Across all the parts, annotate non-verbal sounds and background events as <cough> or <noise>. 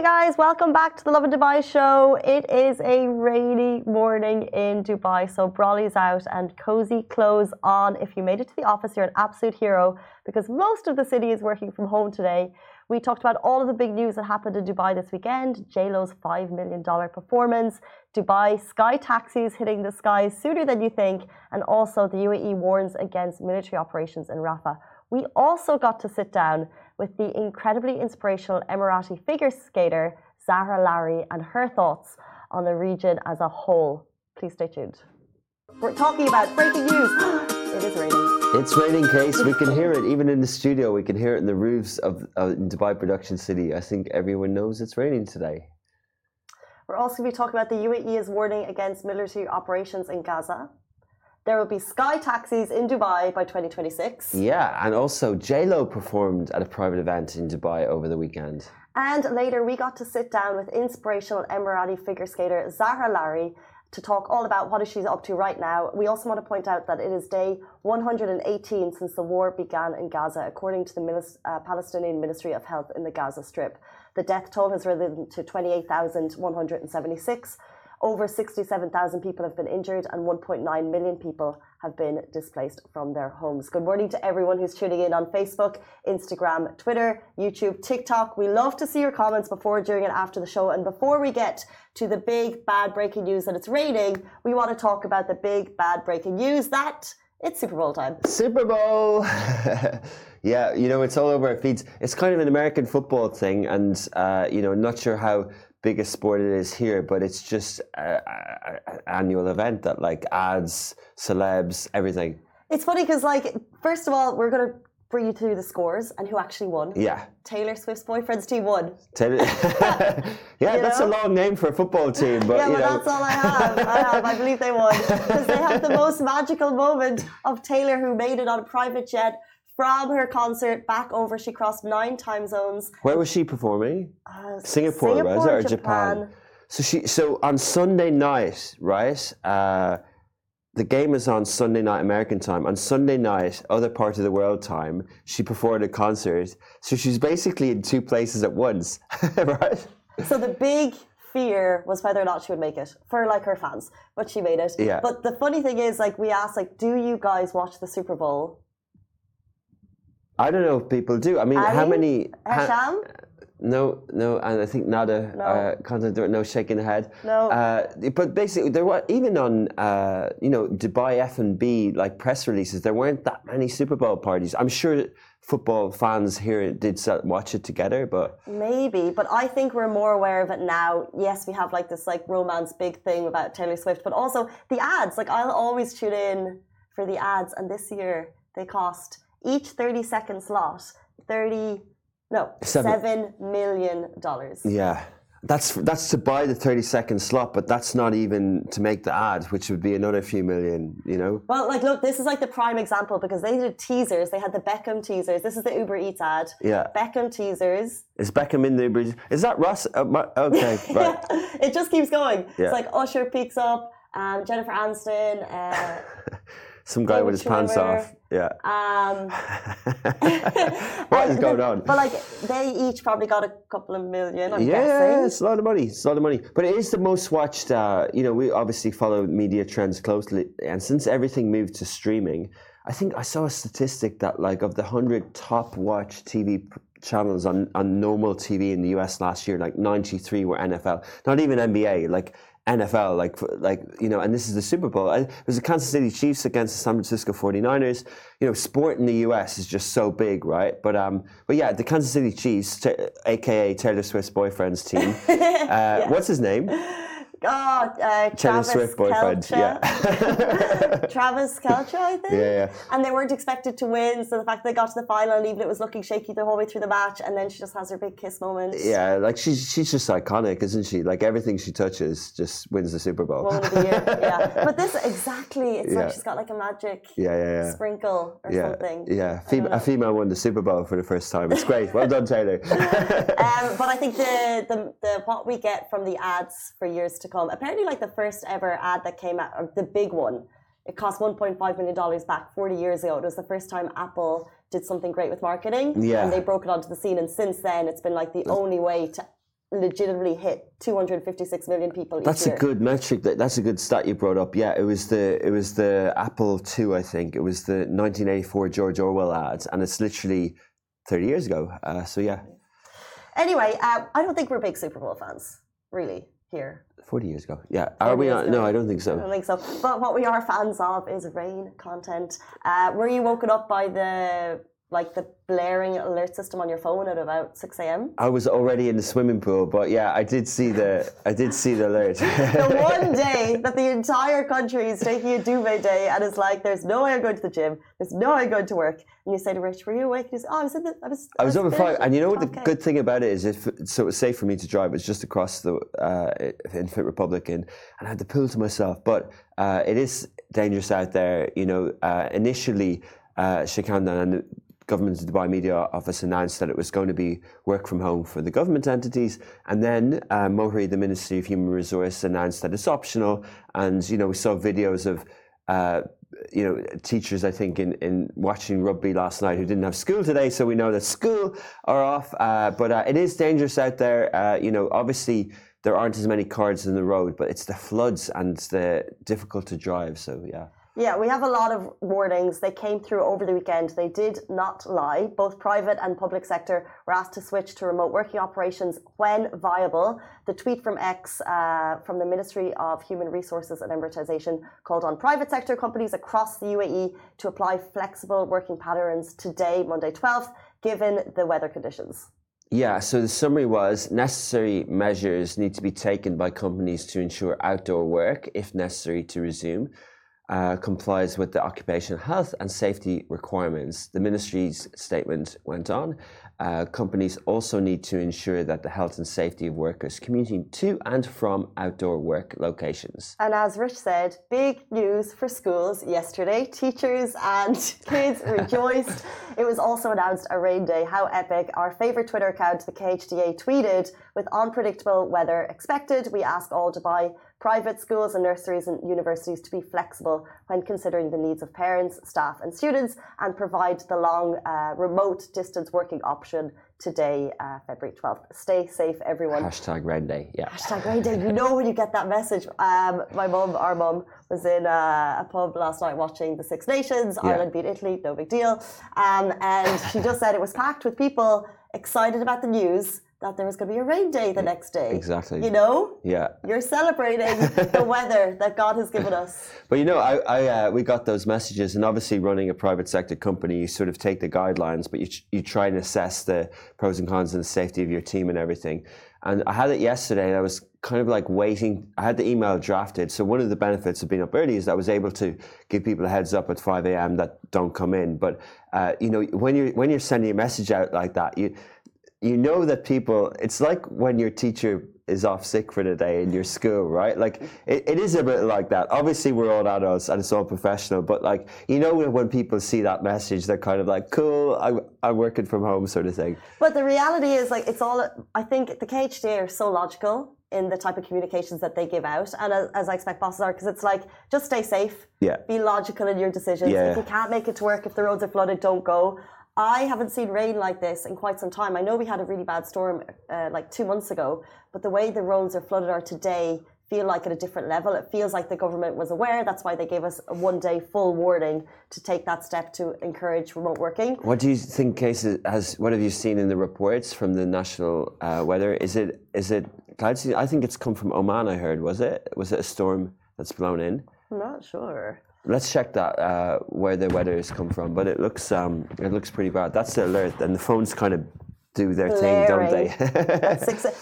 Hey guys, welcome back to the Lovin Dubai show. It is a rainy morning in Dubai, so brolly's out and cozy clothes on. If you made it to the office, you're an absolute hero because most of the city is working from home today. We talked about all of the big news that happened in Dubai this weekend. JLo's $5 million performance, Dubai sky taxis hitting the skies sooner than you think, and also the UAE warns against military operations in Rafah. We also got to sit down with the incredibly inspirational Emirati figure skater Zahra Lari and her thoughts on the region as a whole. Please stay tuned. We're talking about breaking news. <gasps> it is raining. It's raining, Case. We can hear it even in the studio. We can hear it in the roofs of uh, Dubai Production City. I think everyone knows it's raining today. We're also going to be talking about the UAE is warning against military operations in Gaza. There will be sky taxis in Dubai by 2026. Yeah, and also JLo performed at a private event in Dubai over the weekend. And later, we got to sit down with inspirational Emirati figure skater Zahra Lari to talk all about what is she's up to right now. We also want to point out that it is day 118 since the war began in Gaza, according to the uh, Palestinian Ministry of Health in the Gaza Strip. The death toll has risen to 28,176. Over 67,000 people have been injured and 1.9 million people have been displaced from their homes. Good morning to everyone who's tuning in on Facebook, Instagram, Twitter, YouTube, TikTok. We love to see your comments before, during, and after the show. And before we get to the big bad breaking news that it's raining, we want to talk about the big bad breaking news that it's Super Bowl time. Super Bowl! <laughs> yeah, you know, it's all over our feeds. It's kind of an American football thing, and, uh, you know, not sure how biggest sport it is here, but it's just an annual event that like adds celebs, everything. It's funny because, like, first of all, we're going to bring you through the scores and who actually won. Yeah. Taylor Swift's boyfriend's team won. Taylor. <laughs> <laughs> yeah, you that's know? a long name for a football team, but yeah, but that's all I have. I have. I believe they won <laughs> because they have the most magical moment of Taylor, who made it on a private jet from her concert back over. She crossed nine time zones. Where was she performing? Uh, Singapore, Singapore, was it, or Japan. Japan? So she, so on Sunday night, right? Uh, the game is on Sunday night American time. On Sunday night, other part of the world time, she performed a concert. So she's basically in two places at once, <laughs> right? So the big fear was whether or not she would make it for like her fans, but she made it. Yeah. But the funny thing is, like, we asked, like, do you guys watch the Super Bowl? I don't know if people do. I mean, Ali? how many? Hasham? no, no, and I think Nada, No. uh, content, no shaking the head. No. Uh, but basically, there were even on uh, you know Dubai F and B like press releases. There weren't that many Super Bowl parties. I'm sure football fans here did watch it together, but Maybe, but I think we're more aware of it now. Yes, we have like this like romance big thing about Taylor Swift, but also the ads. Like I'll always tune in for the ads, and this year they cost each thirty second slot thirty no Seven. seven million dollars. yeah. That's that's to buy the 30 second slot, but that's not even to make the ad, which would be another few million, you know? Well, like, look, this is like the prime example because they did teasers. They had the Beckham teasers. This is the Uber Eats ad. Yeah. Beckham teasers. Is Beckham in the bridge? Is that Russ? Uh, my- okay, <laughs> right. it just keeps going. Yeah. It's like Usher peaks up, um, Jennifer Aniston, uh, <laughs> Some guy with his pants off. Yeah. um, <laughs> <laughs> what is going on? But like, they each probably got a couple of million. I'm yeah, guessing. it's a lot of money. It's a lot of money. But it is the most watched. Uh, you know, we obviously follow media trends closely, and since everything moved to streaming, I think I saw a statistic that like of the hundred top watched TV channels on on normal TV in the US last year, like ninety three were NFL, not even NBA, like. NFL, like, like you know, and this is the Super Bowl. I- It was the Kansas City Chiefs against the San Francisco 49ers. You know, sport in the US is just so big, right? But um, but yeah, the Kansas City Chiefs, t- aka Taylor Swift's boyfriend's team. <laughs> Uh, What's his name? <laughs> Oh, uh, Travis Swift boyfriend. Kelce. Yeah. <laughs> Travis Kelce, I think. Yeah, yeah. And they weren't expected to win, so the fact they got to the final and even it was looking shaky the whole way through the match, and then she just has her big kiss moment. yeah, like she's she's just iconic, isn't she? Like everything she touches just wins the Super Bowl. The year, <laughs> yeah. But this exactly, it's Yeah. like she's got like a magic yeah, yeah, yeah. sprinkle or Yeah, something. yeah. Fem- a female won the Super Bowl for the first time. It's great. Well done, Taylor. <laughs> Um, but I think the, the the what we get from the ads for years to come. Apparently, like the first ever ad that came out, or the big one, it cost 1.5 million dollars back 40 years ago. It was the first time Apple did something great with marketing, Yeah. and they broke it onto the scene. And since then, it's been like the only way to legitimately hit 256 million people. That's year. a good metric. That's a good stat you brought up. Yeah, it was the it was the Apple II, I think. It was the 1984 George Orwell ads, and it's literally 30 years ago. Uh, so yeah. Anyway, uh, I don't think we're big Super Bowl fans, really. Here. 40 years ago. Yeah. Are we on? No, I don't think so. I don't think so. But what we are fans of is rain content. Uh, were you woken up by the like the blaring alert system on your phone at about 6 a.m. I was already in the swimming pool, but yeah, I did see the I did see the alert. <laughs> the <laughs> one day that the entire country is taking a duvet day and it's like there's no way I'm going to the gym, there's no way I'm going to work. And you say to Rich, were you awake? And he says, Oh, I was in the I was I was, I was five and you know what the good thing about it is if so it was safe for me to drive, it's just across the uh, in Fit Republic and, and I had the pool to myself. But uh, it is dangerous out there, you know, uh, initially uh, Sikandar and government's Dubai Media Office announced that it was going to be work from home for the government entities, and then uh, MoHRE, the Ministry of Human Resource, announced that it's optional. And you know, we saw videos of. Uh, you know, teachers, I think, in, in watching rugby last night who didn't have school today, so we know that school are off. Uh, but uh, it is dangerous out there. Uh, you know, obviously there aren't as many cars in the road, but it's the floods and the difficult to drive. So yeah. Yeah, we have a lot of warnings. They came through over the weekend. They did not lie. Both private and public sector were asked to switch to remote working operations when viable. The tweet from X uh, from the Ministry of Human Resources and Emiratization called on private sector companies across the UAE to apply flexible working patterns today, Monday 12th, given the weather conditions. Yeah, so the summary was necessary measures need to be taken by companies to ensure outdoor work, if necessary, to resume uh, complies with the occupational health and safety requirements. The ministry's statement went on. Uh, companies also need to ensure that the health and safety of workers commuting to and from outdoor work locations. And as Rich said, big news for schools yesterday. Teachers and <laughs> kids rejoiced. It was also announced a rain day. How epic. Our favourite Twitter account, the KHDA, tweeted with unpredictable weather expected. We ask all Dubai private schools and nurseries and universities to be flexible when considering the needs of parents, staff, and students and provide the long uh, remote distance working option today, uh, February 12th. Stay safe, everyone. Hashtag rain day, yeah. Hashtag rain day. You know when you get that message. Um, my mum, our mum, was in a, a, pub last night watching the Six Nations. Yeah. Ireland beat Italy, no big deal. Um, and she just said it was packed with people excited about the news that there was going to be a rain day the next day. Exactly. You know? Yeah. You're celebrating <laughs> the weather that God has given us. But you know, I, I uh, we got those messages, and obviously, running a private sector company, you sort of take the guidelines, but you you try and assess the pros and cons and the safety of your team and everything. And I had it yesterday, and I was kind of like waiting. I had the email drafted. So one of the benefits of being up early is that I was able to give people a heads up at 5 a.m. that don't come in. But uh, you know, when you're when you're sending a message out like that, you you know that people it's like when your teacher is off sick for the day in your school right? Like it, it is a bit like that. Obviously we're all adults and it's all professional but like you know when people see that message they're kind of like cool i'm, I'm working from home sort of thing. But the reality is like it's all i think the khd are so logical in the type of communications that they give out and as, as i expect bosses are because it's like just stay safe. Yeah. Be logical in your decisions. Yeah. if you can't make it to work if the roads are flooded don't go I haven't seen rain like this in quite some time. I know we had a really bad storm uh, like two months ago, but the way the roads are flooded are today feel like at a different level. It feels like the government was aware. That's why they gave us a one day full warning to take that step to encourage remote working. What do you think, cases has? What have you seen in the reports from the national uh, weather? Is it is it clouds? I think it's come from Oman. I heard. Was it was it a storm that's blown in? I'm not sure. Let's check that uh, where the weather has come from, but it looks um, it looks pretty bad. That's the alert, and the phones kind of do their thing, don't they?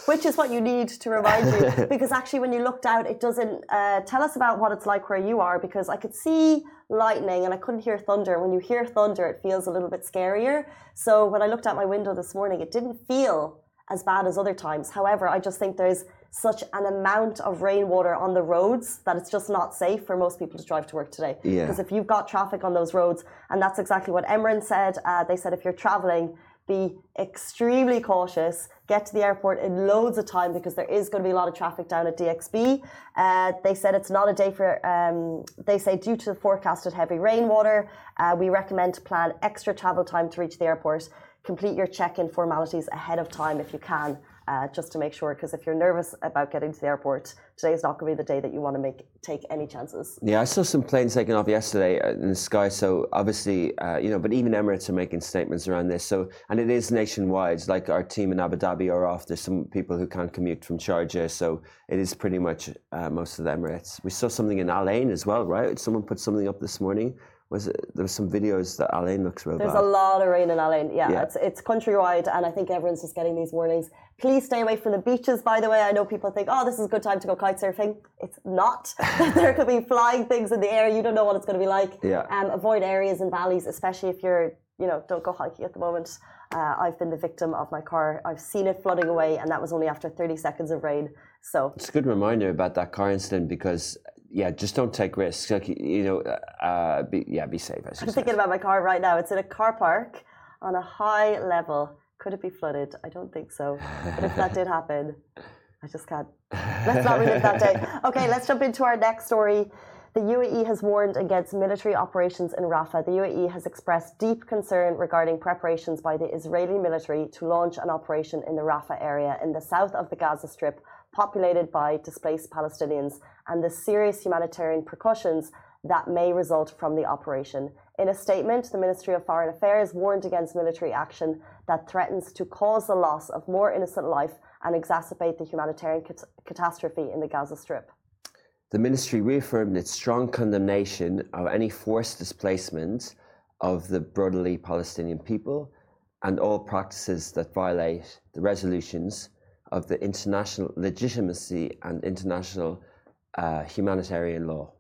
which is what you need to remind you, <laughs> because actually, when you looked out, it doesn't uh, tell us about what it's like where you are. Because I could see lightning and I couldn't hear thunder. When you hear thunder, it feels a little bit scarier. So when I looked out my window this morning, it didn't feel as bad as other times. However, I just think there's such an amount of rainwater on the roads that it's just not safe for most people to drive to work today. Yeah. Because if you've got traffic on those roads, and that's exactly what Emirates said, uh, they said if you're traveling, be extremely cautious. Get to the airport in loads of time because there is going to be a lot of traffic down at DXB. Uh, they said it's not a day for. Um, they say due to the forecasted heavy rainwater, uh, we recommend to plan extra travel time to reach the airport. Complete your check-in formalities ahead of time if you can uh, just to make sure. Because if you're nervous about getting to the airport, today is not going to be the day that you want to make take any chances. Yeah, I saw some planes taking off yesterday uh, in the sky. So obviously, uh, you know, but even Emirates are making statements around this. So and it is nationwide. Like our team in Abu Dhabi are off. There's some people who can't commute from Sharjah, so it is pretty much uh, most of the Emirates. We saw something in Al Ain as well, right? Someone put something up this morning was it, there was some videos that Al Ain looks real There's bad. a lot of rain in Al Ain. Yeah, yeah, it's it's countrywide, and I think everyone's just getting these warnings. Please stay away from the beaches. By the way, I know people think, oh, this is a good time to go kite surfing. It's not. <laughs> <laughs> there could be flying things in the air. You don't know what it's going to be like. Yeah. Um, avoid areas and valleys, especially if you're, you know, don't go hiking at the moment. Uh, I've been the victim of my car. I've seen it flooding away, and that was only after 30 seconds of rain. So it's a good reminder about that car incident because yeah, just don't take risks. Like you know, uh, be, yeah, be safe. I'm said. thinking about my car right now. It's in a car park on a high level. Could it be flooded? I don't think so. But if that did <laughs> happen, I just can't. Let's not relive that day. Okay, let's jump into our next story. The UAE has warned against military operations in Rafah. The UAE has expressed deep concern regarding preparations by the Israeli military to launch an operation in the Rafah area in the south of the Gaza Strip populated by displaced Palestinians and the serious humanitarian precautions that may result from the operation. In a statement, the Ministry of Foreign Affairs warned against military action that threatens to cause the loss of more innocent life and exacerbate the humanitarian cat catastrophe in the Gaza Strip. The ministry reaffirmed its strong condemnation of any forced displacement of the brotherly Palestinian people and all practices that violate the resolutions of the international legitimacy and international uh, humanitarian law.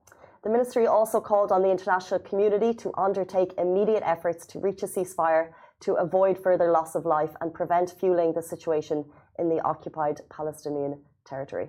The ministry also called on the international community to undertake immediate efforts to reach a ceasefire to avoid further loss of life and prevent fueling the situation in the occupied Palestinian territory.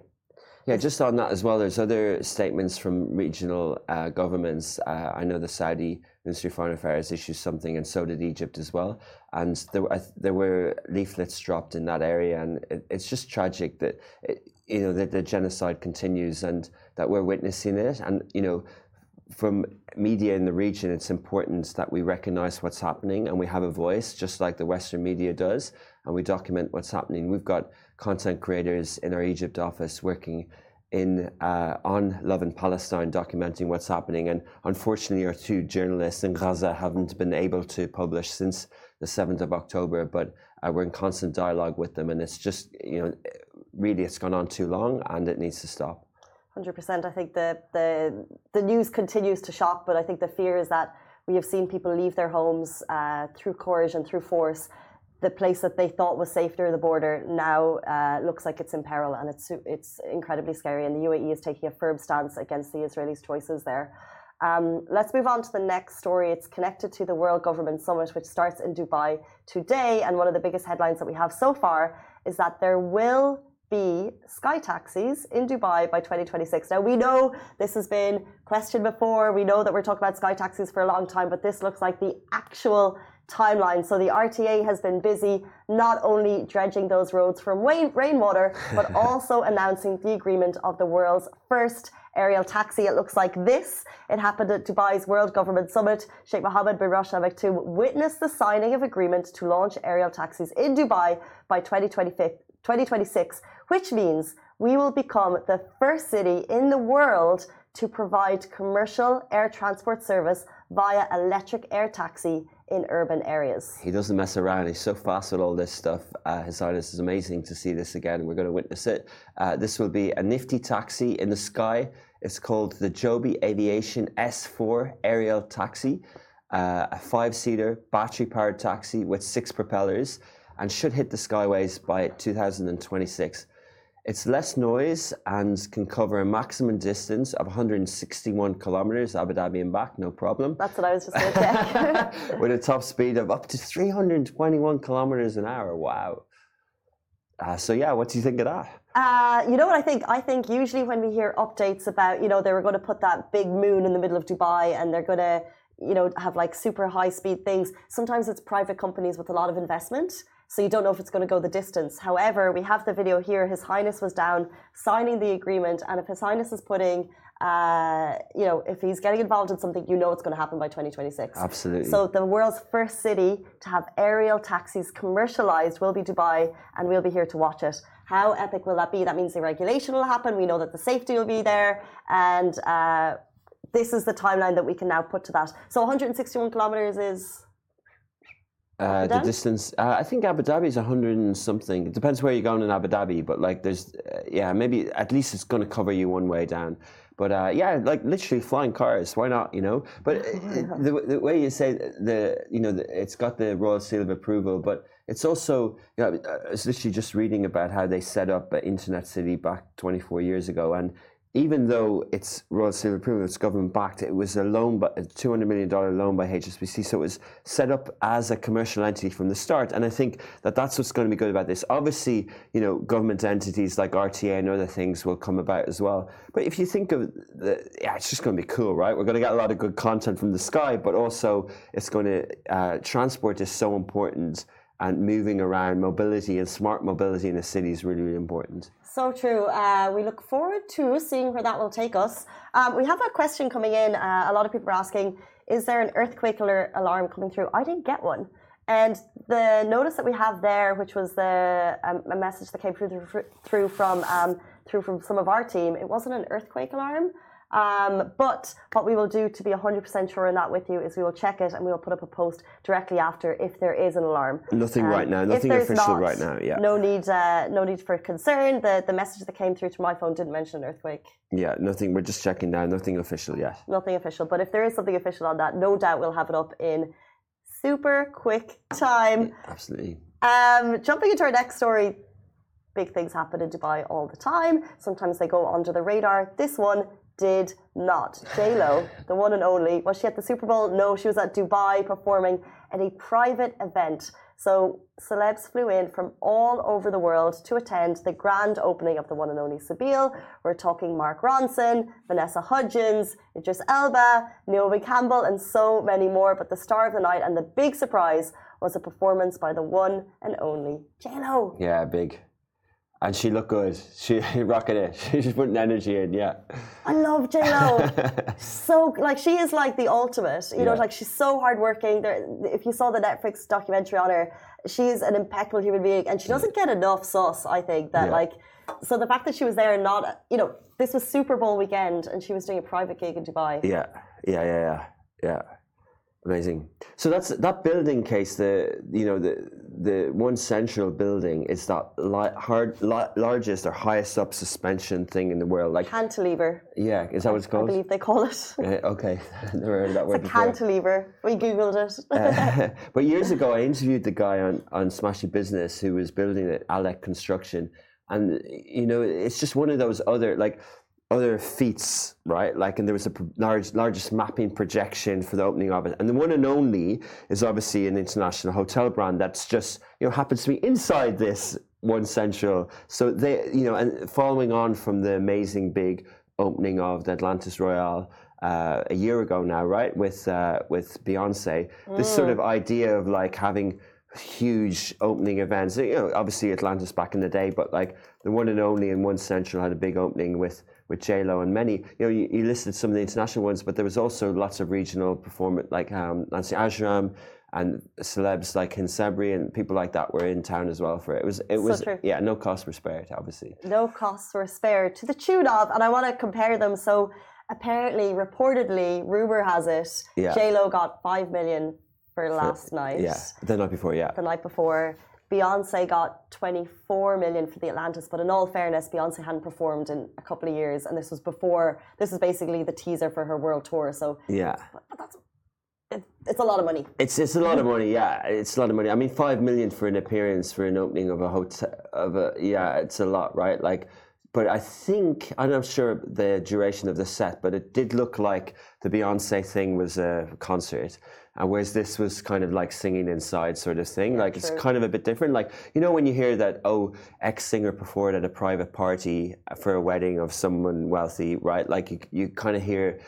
Yeah, just on that as well, there's other statements from regional uh, governments. Uh, I know the Saudi Ministry of Foreign Affairs issued something, and so did Egypt as well. And there, there were leaflets dropped in that area, and it, it's just tragic that it, you know that the genocide continues and that we're witnessing it. And you know, from media in the region, it's important that we recognize what's happening and we have a voice, just like the Western media does, and we document what's happening. We've got content creators in our Egypt office working in uh, on Lovin Palestine, documenting what's happening. And unfortunately, our two journalists in Gaza haven't been able to publish since the 7th of October, but uh, we're in constant dialogue with them. And it's just, you know, really it's gone on too long and it needs to stop. 100%. I think the, the, the news continues to shock, but I think the fear is that we have seen people leave their homes uh, through and through force the place that they thought was safe near the border now uh, looks like it's in peril, and it's it's incredibly scary. And the UAE is taking a firm stance against the Israelis' choices there. Um, let's move on to the next story. It's connected to the World Government Summit, which starts in Dubai today. And one of the biggest headlines that we have so far is that there will be sky taxis in Dubai by 2026. Now, we know this has been questioned before. We know that we're talking about sky taxis for a long time, but this looks like the actual timeline. So the RTA has been busy not only dredging those roads from rainwater, <laughs> but also announcing the agreement of the world's first aerial taxi. It looks like this. It happened at Dubai's World Government Summit. Sheikh Mohammed bin Rashid Al Maktoum witnessed the signing of agreement to launch aerial taxis in Dubai by 2025, 2026, which means we will become the first city in the world to provide commercial air transport service via electric air taxi in urban areas. He doesn't mess around. He's so fast with all this stuff. Uh, His Highness is amazing to see this again. We're going to witness it. Uh, this will be a nifty taxi in the sky. It's called the Joby Aviation S4 aerial taxi, uh, a five seater battery powered taxi with six propellers and should hit the skyways by 2026. It's less noise and can cover a maximum distance of 161 kilometers, Abu Dhabi and back, no problem. That's what I was just going to check. With a top speed of up to 321 kilometers an hour. Wow. Uh, so yeah, what do you think of that? Uh, you know what I think? I think usually when we hear updates about, you know, they were going to put that big moon in the middle of Dubai and they're going to, you know, have like super high speed things. Sometimes it's private companies with a lot of investment so you don't know if it's going to go the distance. However, we have the video here. His Highness was down signing the agreement, and if His Highness is putting uh, you know, if he's getting involved in something, you know it's going to happen by 2026. Absolutely. So the world's first city to have aerial taxis commercialized will be Dubai, and we'll be here to watch it. How epic will that be? That means the regulation will happen. We know that the safety will be there, and uh, this is the timeline that we can now put to that. So 161 kilometers is. Uh, the distance, uh, I think Abu Dhabi is 100 and something. It depends where you're going in Abu Dhabi, but like there's, uh, yeah, maybe at least it's going to cover you one way down. But uh, yeah, like literally flying cars. Why not? You know. But <laughs> the, the way you say the, you know, the, it's got the royal seal of approval, but it's also, you know, I was literally just reading about how they set up Internet City back 24 years ago, and even though it's Royal Seal approval, it's government backed, it was a loan, but a $200 million loan by HSBC. So it was set up as a commercial entity from the start. And I think that that's what's going to be good about this. Obviously, you know, government entities like RTA and other things will come about as well. But if you think of the, yeah, it's just going to be cool, right? We're going to get a lot of good content from the sky, but also it's going to, uh, transport is so important and moving around, mobility and smart mobility in a city is really, really important. So true. Uh, we look forward to seeing where that will take us. Um, we have a question coming in. Uh, a lot of people are asking, is there an earthquake alert alarm coming through? I didn't get one. And the notice that we have there, which was the um, a message that came through through from um, through from some of our team, it wasn't an earthquake alarm. Um, but what we will do to be 100% sure in that with you is we will check it and we will put up a post directly after if there is an alarm. Nothing um, right now, nothing official not, right now. Yeah. No need, uh, no need for concern. The the message that came through to my phone didn't mention an earthquake. Yeah, nothing. We're just checking now. Nothing official yet. Nothing official. But if there is something official on that, no doubt we'll have it up in super quick time. Absolutely. Um, jumping into our next story, big things happen in Dubai all the time. Sometimes they go under the radar. This one did not. J Lo, the one and only, was she at the Super Bowl? No, she was at Dubai performing at a private event. So celebs flew in from all over the world to attend the grand opening of the one and only Za'abeel. We're talking Mark Ronson, Vanessa Hudgens, Idris Elba, Naomi Campbell, and so many more. But the star of the night and the big surprise was a performance by the one and only J Lo. Yeah, big and she looked good. She <laughs> rocking it. <laughs> She's just putting energy in. Yeah. I love J Lo. <laughs> so like she is like the ultimate. You yeah. know, like she's so hardworking. There, if you saw the Netflix documentary on her, she's an impeccable human being, and she doesn't get enough sauce. I think that yeah. like. So the fact that she was there, and not you know, this was Super Bowl weekend, and she was doing a private gig in Dubai. Yeah, yeah, yeah, yeah, yeah. Amazing. So that's that building case. The you know the the one central building is that li- hard, li- largest or highest up suspension thing in the world. Like cantilever. Yeah, is that what it's called? I believe they call it. Uh, <laughs> okay, <laughs> never heard that word. It's a before. cantilever. We googled it. uh, <laughs> but years ago, I interviewed the guy on on Smashy Business who was building it, Alec Construction, and you know it's just one of those other like other feats, right? Like, and there was a large, largest mapping projection for the opening of it. And the one and only is obviously an international hotel brand that's just, you know, happens to be inside this one central. So they, you know, and following on from the amazing big opening of the Atlantis Royale uh, a year ago now, right? With, uh, with Beyonce, mm. this sort of idea of like having huge opening events. You know, obviously Atlantis back in the day, but like the one and only in one central had a big opening with with J Lo and many. You know, you, you, listed some of the international ones, but there was also lots of regional performance, like um, Nancy Ajram and celebs like Hend Sabry and people like that were in town as well for it. It was, it so was, true. yeah, no costs were spared, obviously. No costs were spared to the tune of, and I want to compare them. So apparently, reportedly, rumor has it, yeah. J Lo got five million for last for, night. Yeah, the night before. Yeah, the night before. Beyonce got 24 million for the Atlantis, but in all fairness, Beyonce hadn't performed in a couple of years, and this was before. This is basically the teaser for her world tour. So yeah, but, but that's it, it's a lot of money. It's it's a lot of money. Yeah, it's a lot of money. I mean, five million for an appearance for an opening of a hotel of a yeah, it's a lot, right? Like but I think I'm not sure the duration of the set, but it did look like the Beyonce thing was a concert, and whereas this was kind of like singing inside sort of thing. Yeah, like true. it's kind of a bit different. Like you know when you hear that oh X singer performed at a private party for a wedding of someone wealthy, right? Like you you kind of hear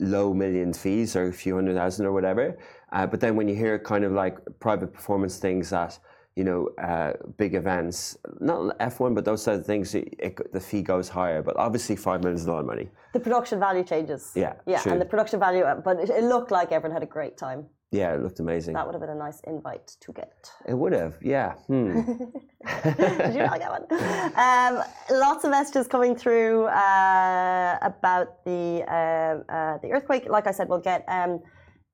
low million fees or a few hundred thousand or whatever, uh, but then when you hear kind of like private performance things that you know, uh, big events, not F1, but those sort of things, it, it, the fee goes higher. But obviously, five million is a lot of money. The production value changes. Yeah, yeah, true. and the production value, uh, but it, it looked like everyone had a great time. Yeah, it looked amazing. That would have been a nice invite to get. It would have, yeah. Hmm. <laughs> Did you like that one? Um, lots of messages coming through uh, about the uh, uh, the earthquake. Like I said, we'll get. Um,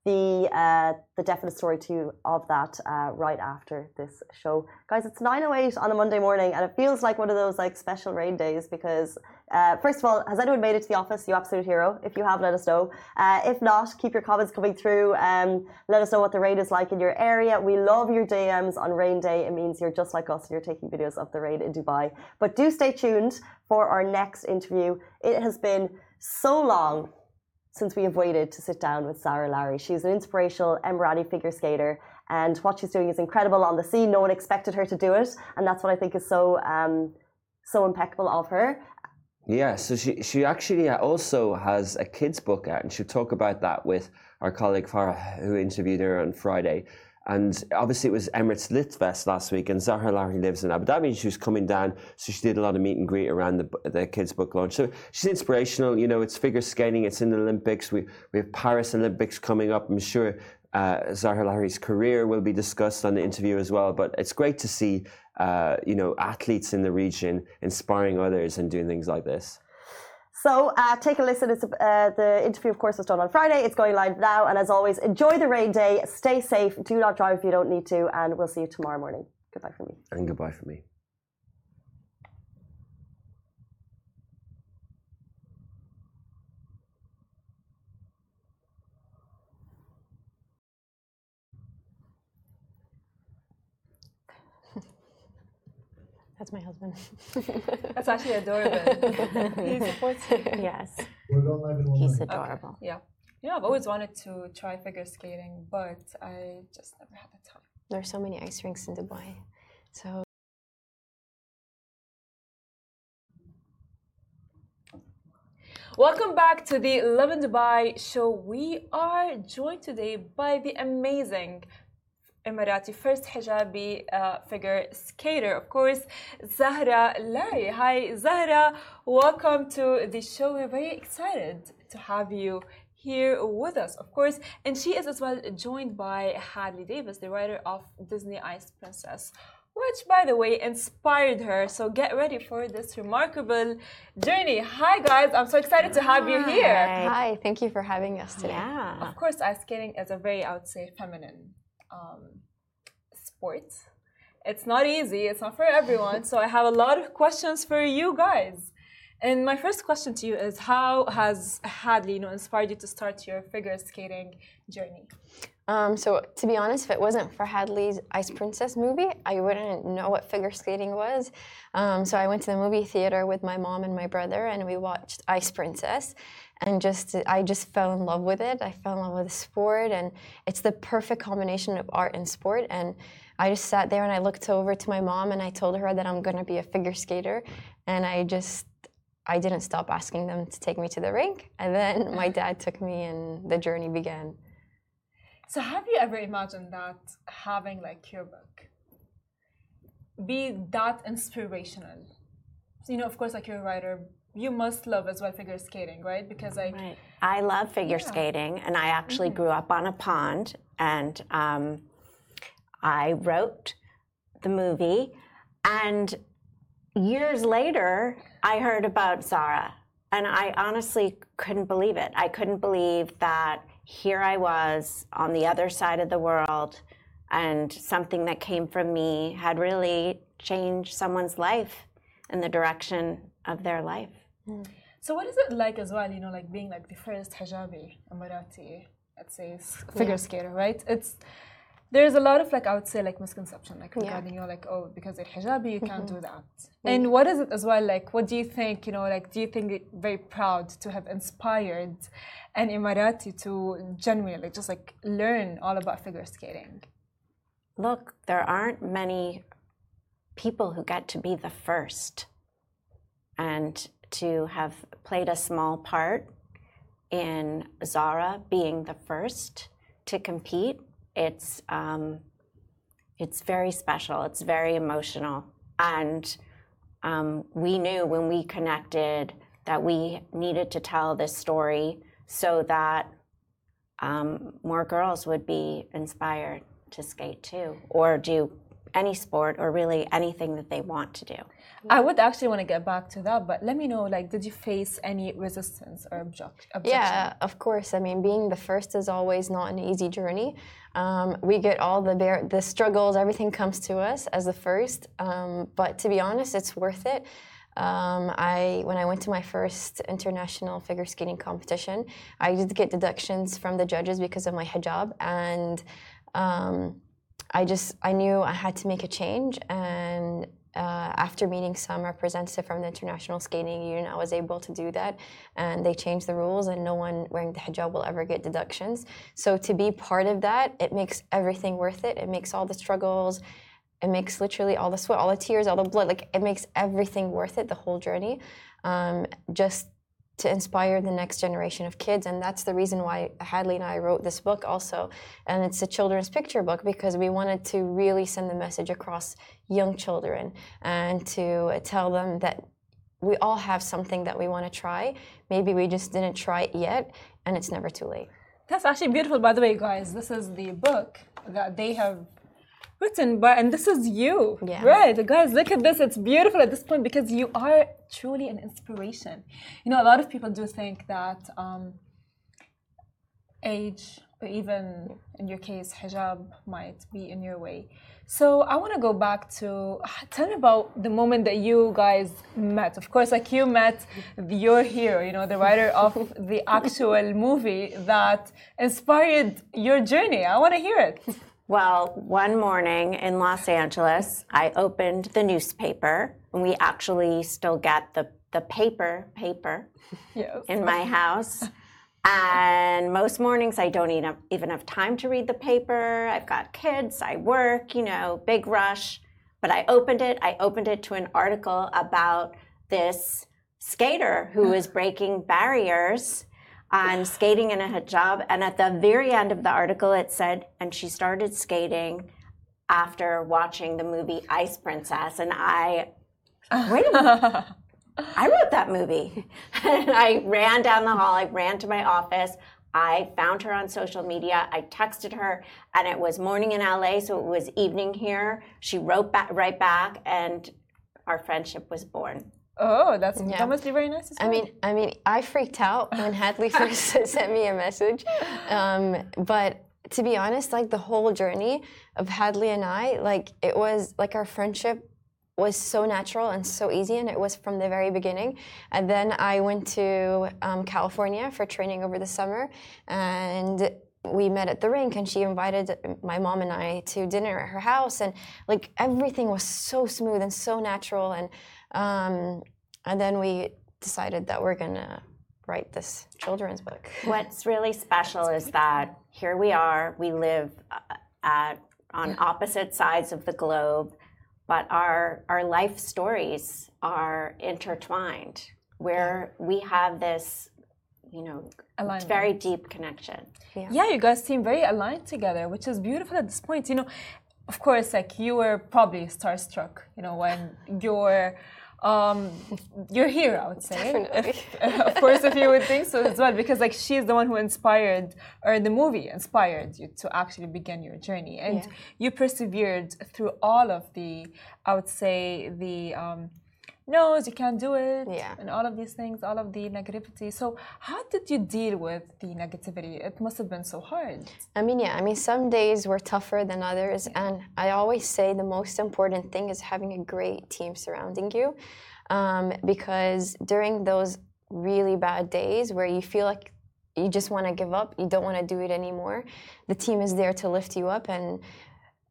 the uh, the definite story too of that uh, right after this show, guys. It's nine oh eight on a Monday morning, and it feels like one of those like special rain days because uh, first of all, has anyone made it to the office? You absolute hero. If you have, let us know. Uh, if not, keep your comments coming through. Um, let us know what the rain is like in your area. We love your DMs on rain day. It means you're just like us and you're taking videos of the rain in Dubai. But do stay tuned for our next interview. It has been so long since we have waited to sit down with Zahra Lari. She's an inspirational Emirati figure skater, and what she's doing is incredible on the sea. No one expected her to do it, and that's what I think is so um, so impeccable of her. Yeah, so she she actually also has a kids book out, and she'll talk about that with our colleague Farah, who interviewed her on Friday. And obviously, it was Emirates Litfest last week, and Zahra Lari lives in Abu Dhabi, she was coming down, so she did a lot of meet and greet around the, the kids' book launch. So she's inspirational. You know, it's figure skating, it's in the Olympics. We we have Paris Olympics coming up. I'm sure uh, Zahra Lari's career will be discussed on the interview as well. But it's great to see, uh, you know, athletes in the region inspiring others and doing things like this. So uh, take a listen. It's, uh, the interview, of course, was done on Friday. It's going live now. And as always, enjoy the rain day. Stay safe. Do not drive if you don't need to. And we'll see you tomorrow morning. Goodbye from me. And goodbye from me. That's my husband. <laughs> That's actually adorable. he supports you. Yes. We're going live in one He's minute. adorable. Yeah. You know, I've always wanted to try figure skating, but I just never had the time. There are so many ice rinks in Dubai. So Welcome back to the Lovin Dubai show. We are joined today by the amazing Emirati first hijabi uh, figure skater, of course, Zahra Lari. Hi, Zahra. Welcome to the show. We're very excited to have you here with us, of course. And she is as well joined by Hadley Davis, the writer of Disney Ice Princess, which, by the way, inspired her. So get ready for this remarkable journey. Hi, guys. I'm so excited to have you here. hi, thank you for having us today. Yeah. Of course, ice skating is a very, I would say, feminine um, sport. It's not easy. It's not for everyone. so I have a lot of questions for you guys. And my first question to you is: How has Hadley, you know, inspired you to start your figure skating journey? Um, so to be honest, if it wasn't for Hadley's Ice Princess movie, I wouldn't know what figure skating was. Um, so I went to the movie theater with my mom and my brother, and we watched Ice Princess. And just I just fell in love with it. I fell in love with the sport, and it's the perfect combination of art and sport. And I just sat there and I looked over to my mom and I told her that I'm going to be a figure skater. And I just I didn't stop asking them to take me to the rink. And then my <laughs> dad took me, and the journey began. So, have you ever imagined that having like your book be that inspirational? You know, of course, like you're a writer, you must love as well figure skating, right? Because like Right. I love figure Yeah. skating, and I actually grew up on a pond, and um, I wrote the movie. And years later, I heard about Zahra, and I honestly couldn't believe it. I couldn't believe that here I was on the other side of the world, and something that came from me had really changed someone's life in the direction of their life. Hmm. So what is it like as well, you know, like being like the first hijabi Emirati, let's say, s- figure skater, right? It's there's a lot of like I would say like misconception like regarding you know like oh because you're hijabi you can't mm-hmm. do that. Mm-hmm. And what is it as well like what do you think you know like do you think it very proud to have inspired an Emirati to genuinely just like learn all about figure skating? Look, there aren't many people who get to be the first and to have played a small part in Zahra being the first to compete. It's um, it's very special. It's very emotional, and um, we knew when we connected that we needed to tell this story so that um, more girls would be inspired to skate too, or do any sport, or really anything that they want to do. I would actually want to get back to that, but let me know, like, did you face any resistance or object, objection? Yeah, of course. I mean, being the first is always not an easy journey. Um, we get all the bear, the struggles, everything comes to us as the first. Um, but to be honest, it's worth it. Um, I when I went to my first international figure skating competition, I did get deductions from the judges because of my hijab, and um, I just I knew I had to make a change. And uh, after meeting some representative from the International Skating Union, I was able to do that, and they changed the rules, and no one wearing the hijab will ever get deductions. So to be part of that, it makes everything worth it. It makes all the struggles it makes literally all the sweat, all the tears, all the blood. Like it makes everything worth it. The whole journey, um, just to inspire the next generation of kids. And that's the reason why Hadley and I wrote this book also. And it's a children's picture book because we wanted to really send the message across young children and to tell them that we all have something that we want to try. Maybe we just didn't try it yet, and it's never too late. That's actually beautiful, by the way, guys. This is the book that they have written by, and this is you. Yeah. Right. Guys, look at this. It's beautiful at this point because you are truly an inspiration. You know, a lot of people do think that um, age, or even in your case, hijab might be in your way. So I want to go back to tell me about the moment that you guys met. Of course, like you met your hero, you know, the writer of the actual movie that inspired your journey. I want to hear it. Well, one morning in Los Angeles, I opened the newspaper, and we actually still get the, the paper paper <laughs> Yes. in my house. And most mornings, I don't even even have time to read the paper. I've got kids, I work, you know, big rush. But I opened it. I opened it to an article about this skater who <laughs> is breaking barriers on skating in a hijab. And at the very end of the article, it said, and she started skating after watching the movie Ice Princess. And I, wait a minute. <laughs> I wrote that movie. and <laughs> I ran down the hall, I ran to my office. I found her on social media. I texted her, and it was morning in LA, so it was evening here. She wrote back, right back, and our friendship was born. Oh, that's Yeah. that must be very nice. I mean, I mean, I freaked out when <laughs> Hadley first <laughs> sent me a message. Um, but to be honest, like the whole journey of Hadley and I, like it was like our friendship was so natural and so easy, and it was from the very beginning. And then I went to um, California for training over the summer, and we met at the rink, and she invited my mom and I to dinner at her house, and like everything was so smooth and so natural, and um, and then we decided that we're gonna write this children's book. <laughs> What's really special is that here we are, we live uh, at, on opposite sides of the globe, but our, our life stories are intertwined, where we have this, you know, Alignment. very deep connection. yeah, you guys seem very aligned together, which is beautiful at this point. You know, of course, like you were probably starstruck. You know, when your um, your hero, I would say. If, <laughs> of course, if you would think so as well, because like she's the one who inspired, or the movie inspired you to actually begin your journey, and Yeah. you persevered through all of the, I would say, the um, no's, you can't do it, Yeah. and all of these things, all of the negativity. So, how did you deal with the negativity? It must have been so hard. I mean, yeah, I mean, some days were tougher than others. And I always say the most important thing is having a great team surrounding you. Um, because during those really bad days where you feel like you just want to give up, you don't want to do it anymore, the team is there to lift you up and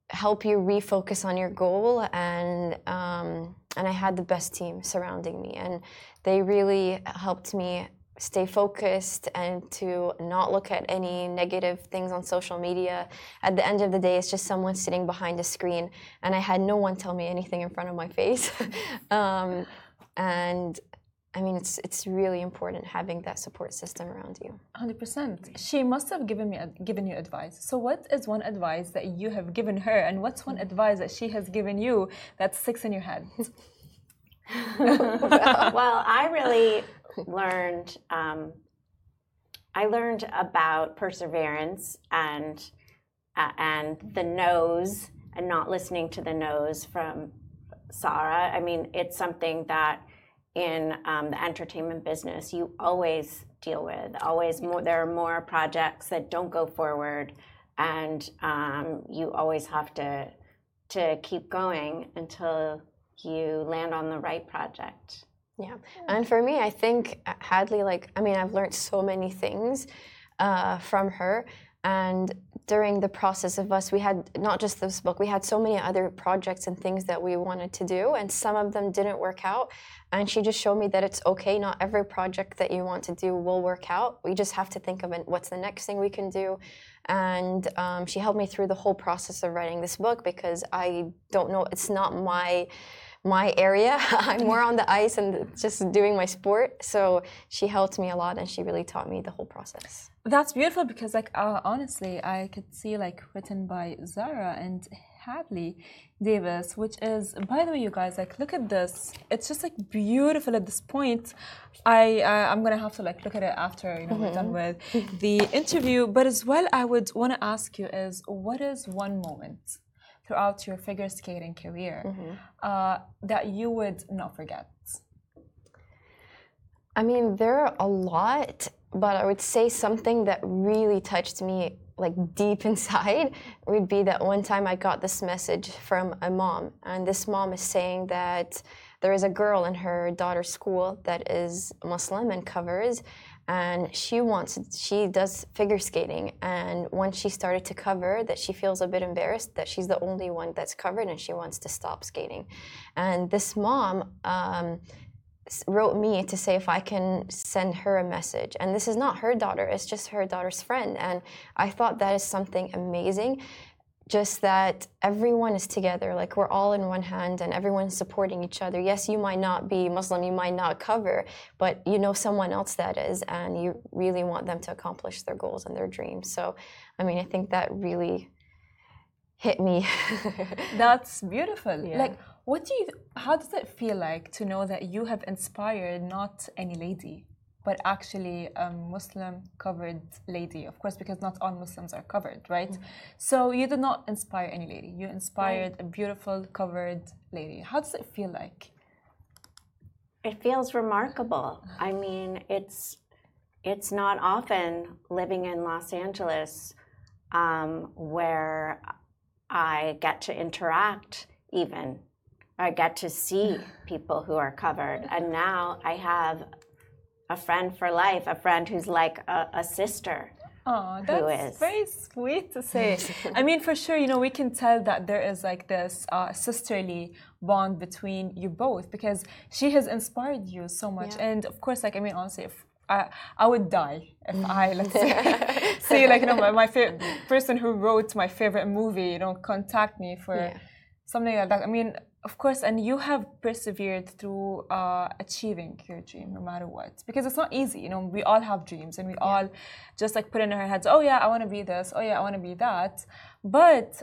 help you refocus on your goal and um, and I had the best team surrounding me and they really helped me stay focused and to not look at any negative things on social media. At the end of the day, it's just someone sitting behind a screen, and I had no one tell me anything in front of my face. <laughs> um, and I mean, it's it's really important having that support system around you. Hundred percent. She must have given me given you advice. So, what is one advice that you have given her, and what's one advice that she has given you that sticks in your head? <laughs> <laughs> well, I really learned. Um, I learned about perseverance and uh, and the nose and not listening to the nose from Zahra. I mean, it's something that in um, the entertainment business you always deal with. Always more, there are more projects that don't go forward, and um, you always have to to keep going until you land on the right project. Yeah, and for me, I think uh, Hadley, like, I mean, I've learned so many things uh, from her, and during the process of us, we had not just this book, we had so many other projects and things that we wanted to do, and some of them didn't work out. And she just showed me that it's okay. Not every project that you want to do will work out. We just have to think of what's the next thing we can do. And um, she helped me through the whole process of writing this book because I don't know, it's not my my area. <laughs> I'm more on the ice and just doing my sport. So she helped me a lot and she really taught me the whole process. That's beautiful because, like, uh, honestly, I could see like written by Zahra and Hadley Davis, which is, by the way, you guys, like, look at this. It's just like beautiful at this point. I uh, I'm gonna have to like look at it after you know mm -hmm. we're done mm-hmm. with the interview. But as well, I would want to ask you is what is one moment throughout your figure skating career mm -hmm. uh, that you would not forget? I mean, there are a lot but I would say something that really touched me like deep <laughs> inside would be that one time I got this message from a mom, and this mom is saying that there is a girl in her daughter's school that is Muslim and covers, and she wants she does figure skating, and once she started to cover, that she feels a bit embarrassed that she's the only one that's covered, and she wants to stop skating, and this mom. Um, wrote me to say if I can send her a message. And this is not her daughter, it's just her daughter's friend. And I thought that is something amazing. Just that everyone is together, like we're all in one hand and everyone's supporting each other. Yes, you might not be Muslim, you might not cover, but you know someone else that is, and you really want them to accomplish their goals and their dreams. So, I mean, I think that really hit me. <laughs> That's beautiful. Yeah. Like, what do you? How does it feel like to know that you have inspired not any lady, but actually a Muslim covered lady? Of course, because not all Muslims are covered, right? Mm -hmm. So you did not inspire any lady. You inspired a beautiful covered lady. How does it feel like? It feels remarkable. I mean, it's it's not often living in Los Angeles um, where I get to interact even I get to see <sighs> people who are covered. And now I have a friend for life, a friend who's like a, a sister. Oh, that's very sweet to say. <laughs> I mean, for sure, you know, we can tell that there is like this uh, sisterly bond between you both because she has inspired you so much. Yeah. And of course, like, I mean, honestly, if I, I would die if <laughs> I, let's say, <laughs> see, like, you know, my, my favorite person who wrote my favorite movie, you know, contact me for yeah. something like that. I mean, of course, and you have persevered through uh, achieving your dream no matter what. Because it's not easy, you know, we all have dreams and we yeah. all just like put in our heads, oh yeah, I want to be this, oh yeah, I want to be that. But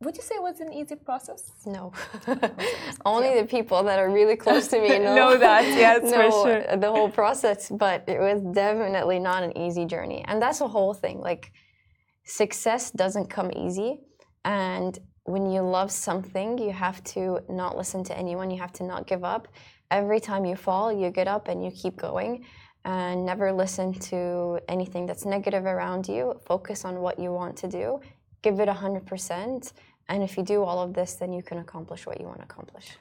would you say it was an easy process? No. <laughs> <laughs> Only yeah. the people that are really close to me <laughs> know, know that, yes, know for sure. The whole process, but it was definitely not an easy journey. And that's the whole thing. Like, success doesn't come easy. And when you love something, you have to not listen to anyone, you have to not give up. Every time you fall, you get up and you keep going and never listen to anything that's negative around you. Focus on what you want to do, give it 100%. And if you do all of this, then you can accomplish what you want to accomplish.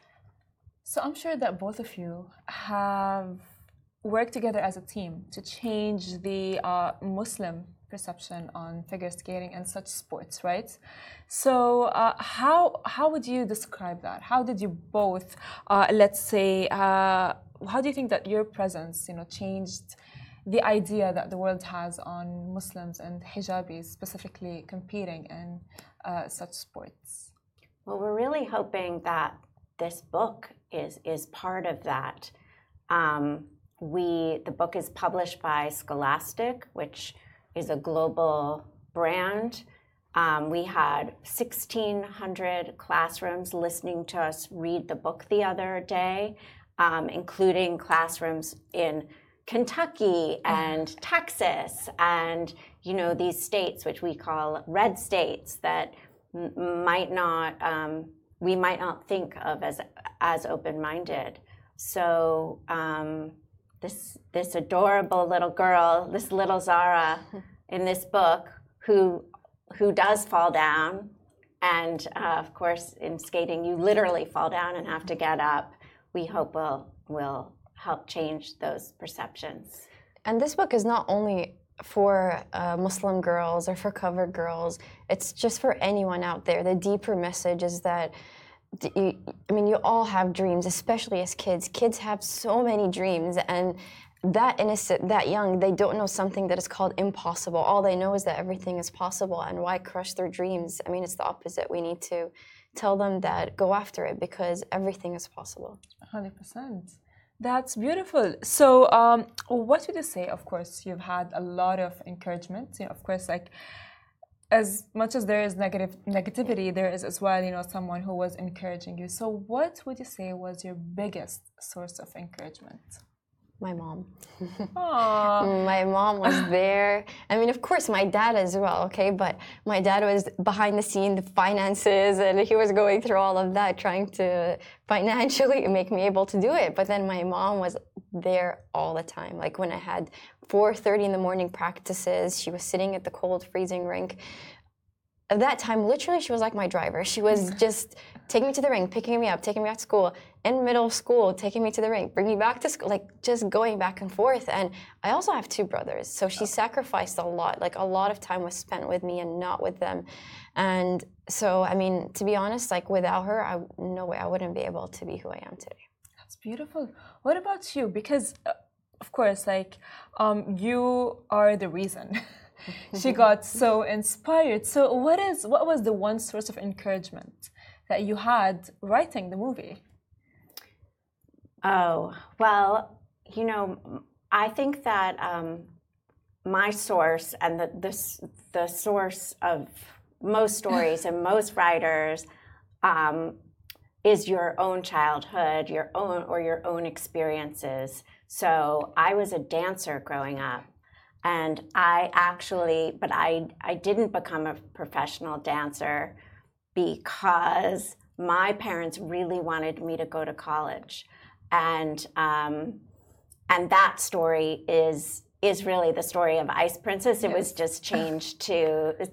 So I'm sure that both of you have worked together as a team to change the uh, Muslim perception on figure skating and such sports, right? So uh, how how would you describe that? How did you both, uh, let's say, uh, how do you think that your presence, you know, changed the idea that the world has on Muslims and hijabis specifically competing in uh, such sports? Well, we're really hoping that this book is is part of that. Um, we the book is published by Scholastic, which is a global brand. Um, we had 1,600 classrooms listening to us read the book the other day, um, including classrooms in Kentucky and Texas and you know these states which we call red states that m- might not um, we might not think of as as open-minded. So um, this this adorable little girl, this little Zahra in this book, who who does fall down, and uh, of course in skating you literally fall down and have to get up. We hope will will help change those perceptions. And this book is not only for uh, Muslim girls or for covered girls. It's just for anyone out there. The deeper message is that. You, I mean, you all have dreams, especially as kids. Kids have so many dreams, and that innocent, that young, they don't know something that is called impossible. All they know is that everything is possible, and why crush their dreams? I mean, it's the opposite. We need to tell them that go after it because everything is possible. 100%. That's beautiful. So, um, what would you say? Of course, you've had a lot of encouragement. You know, of course, like as much as there is negative negativity, there is as well, you know, someone who was encouraging you. So, what would you say was your biggest source of encouragement? My mom. Mm, my mom was there. I mean, of course, my dad as well, okay? But my dad was behind the scene, the finances, and he was going through all of that, trying to financially <laughs> make me able to do it. But then my mom was there all the time. Like when I had 4.30 in the morning practices, she was sitting at the cold, freezing rink. At that time, literally, she was like my driver. She was just taking me to the rink, picking me up, taking me back to school in middle school, taking me to the rink, bringing me back to school, like just going back and forth. And I also have two brothers, so she sacrificed a lot. Like a lot of time was spent with me and not with them. And so, I mean, to be honest, like without her, I no way I wouldn't be able to be who I am today. That's beautiful. What about you? Because, uh, of course, like um, you are the reason. <laughs> she got <laughs> so inspired. So, what is what was the one source of encouragement that you had writing the movie? Oh, well, you know, I think that um, my source and the, the, the source of most stories and most writers um, is your own childhood, your own or your own experiences. So I was a dancer growing up, and I actually, but I I didn't become a professional dancer because my parents really wanted me to go to college and um, and that story is is really the story of Ice Princess. It yes. was just <laughs> changed to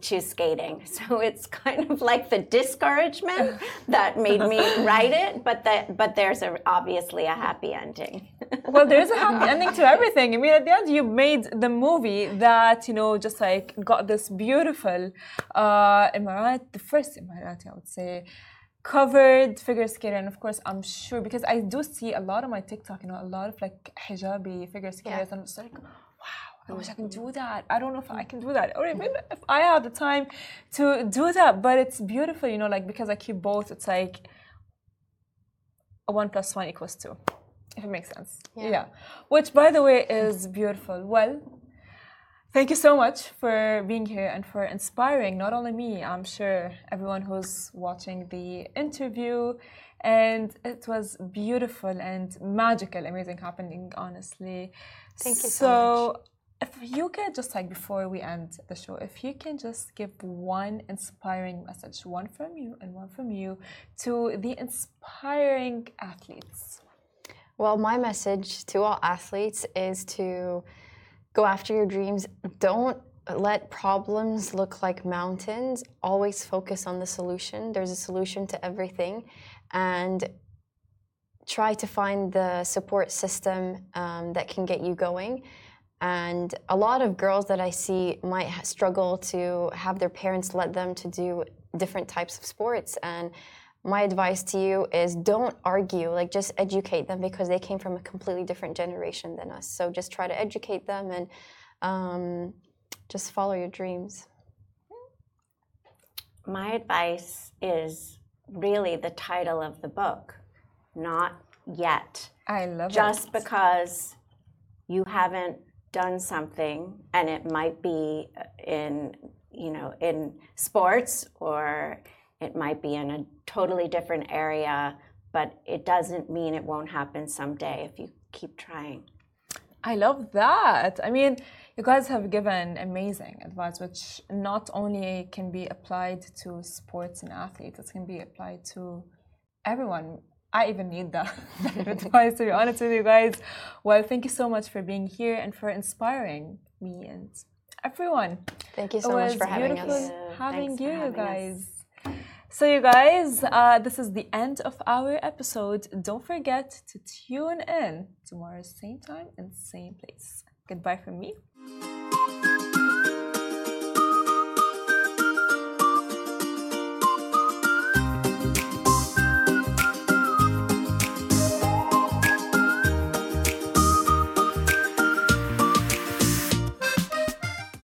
to skating. <laughs> So it's kind of like the discouragement <laughs> that made me write it, but that but there's a, obviously a happy ending. well, there's a happy ending to everything. I mean, at the end, you made the movie that you know just like got this beautiful uh, Emirat, the first Emirati, I would say covered figure skater and of course i'm sure because i do see a lot of my tiktok you know a lot of like hijabi figure skaters yeah. and it's like wow i wish i can do mm-hmm. that. I don't know if i can do that. Or even if i have the time to do that but it's beautiful you know like because i keep both it's like a one plus one equals two if it makes sense. Yeah. yeah. Which by the way is beautiful. Well Thank you so much for being here and for inspiring not only me, I'm sure everyone who's watching the interview. And it was beautiful and magical, amazing happening, honestly. Thank you so, much. so much. If you could just like before we end the show, if you can just give one inspiring message, one from you and one from you, to the inspiring athletes. Well, my message to all athletes is to go after your dreams. Don't let problems look like mountains. Always focus on the solution. There's a solution to everything. And try to find the support system um, that can get you going. And a lot of girls that I see might struggle to have their parents let them to do different types of sports. And my advice to you is don't argue like just educate them because they came from a completely different generation than us so just try to educate them and um, just follow your dreams my advice is really the title of the book not yet. I love Just it. because you haven't done something and it might be in you know in sports or it might be in a totally different area but it doesn't mean it won't happen someday if you keep trying I love that. I mean, you guys have given amazing advice, which not only can be applied to sports and athletes, it can be applied to everyone. I even need that, <laughs> that advice, to be honest with you guys. Well, thank you so much for being here and for inspiring me and everyone. Thank you It so much for having beautiful us. having Thanks for you, you having us. So, you guys, uh, this is the end of our episode. Don't forget to tune in tomorrow, same time and same place. Goodbye from me.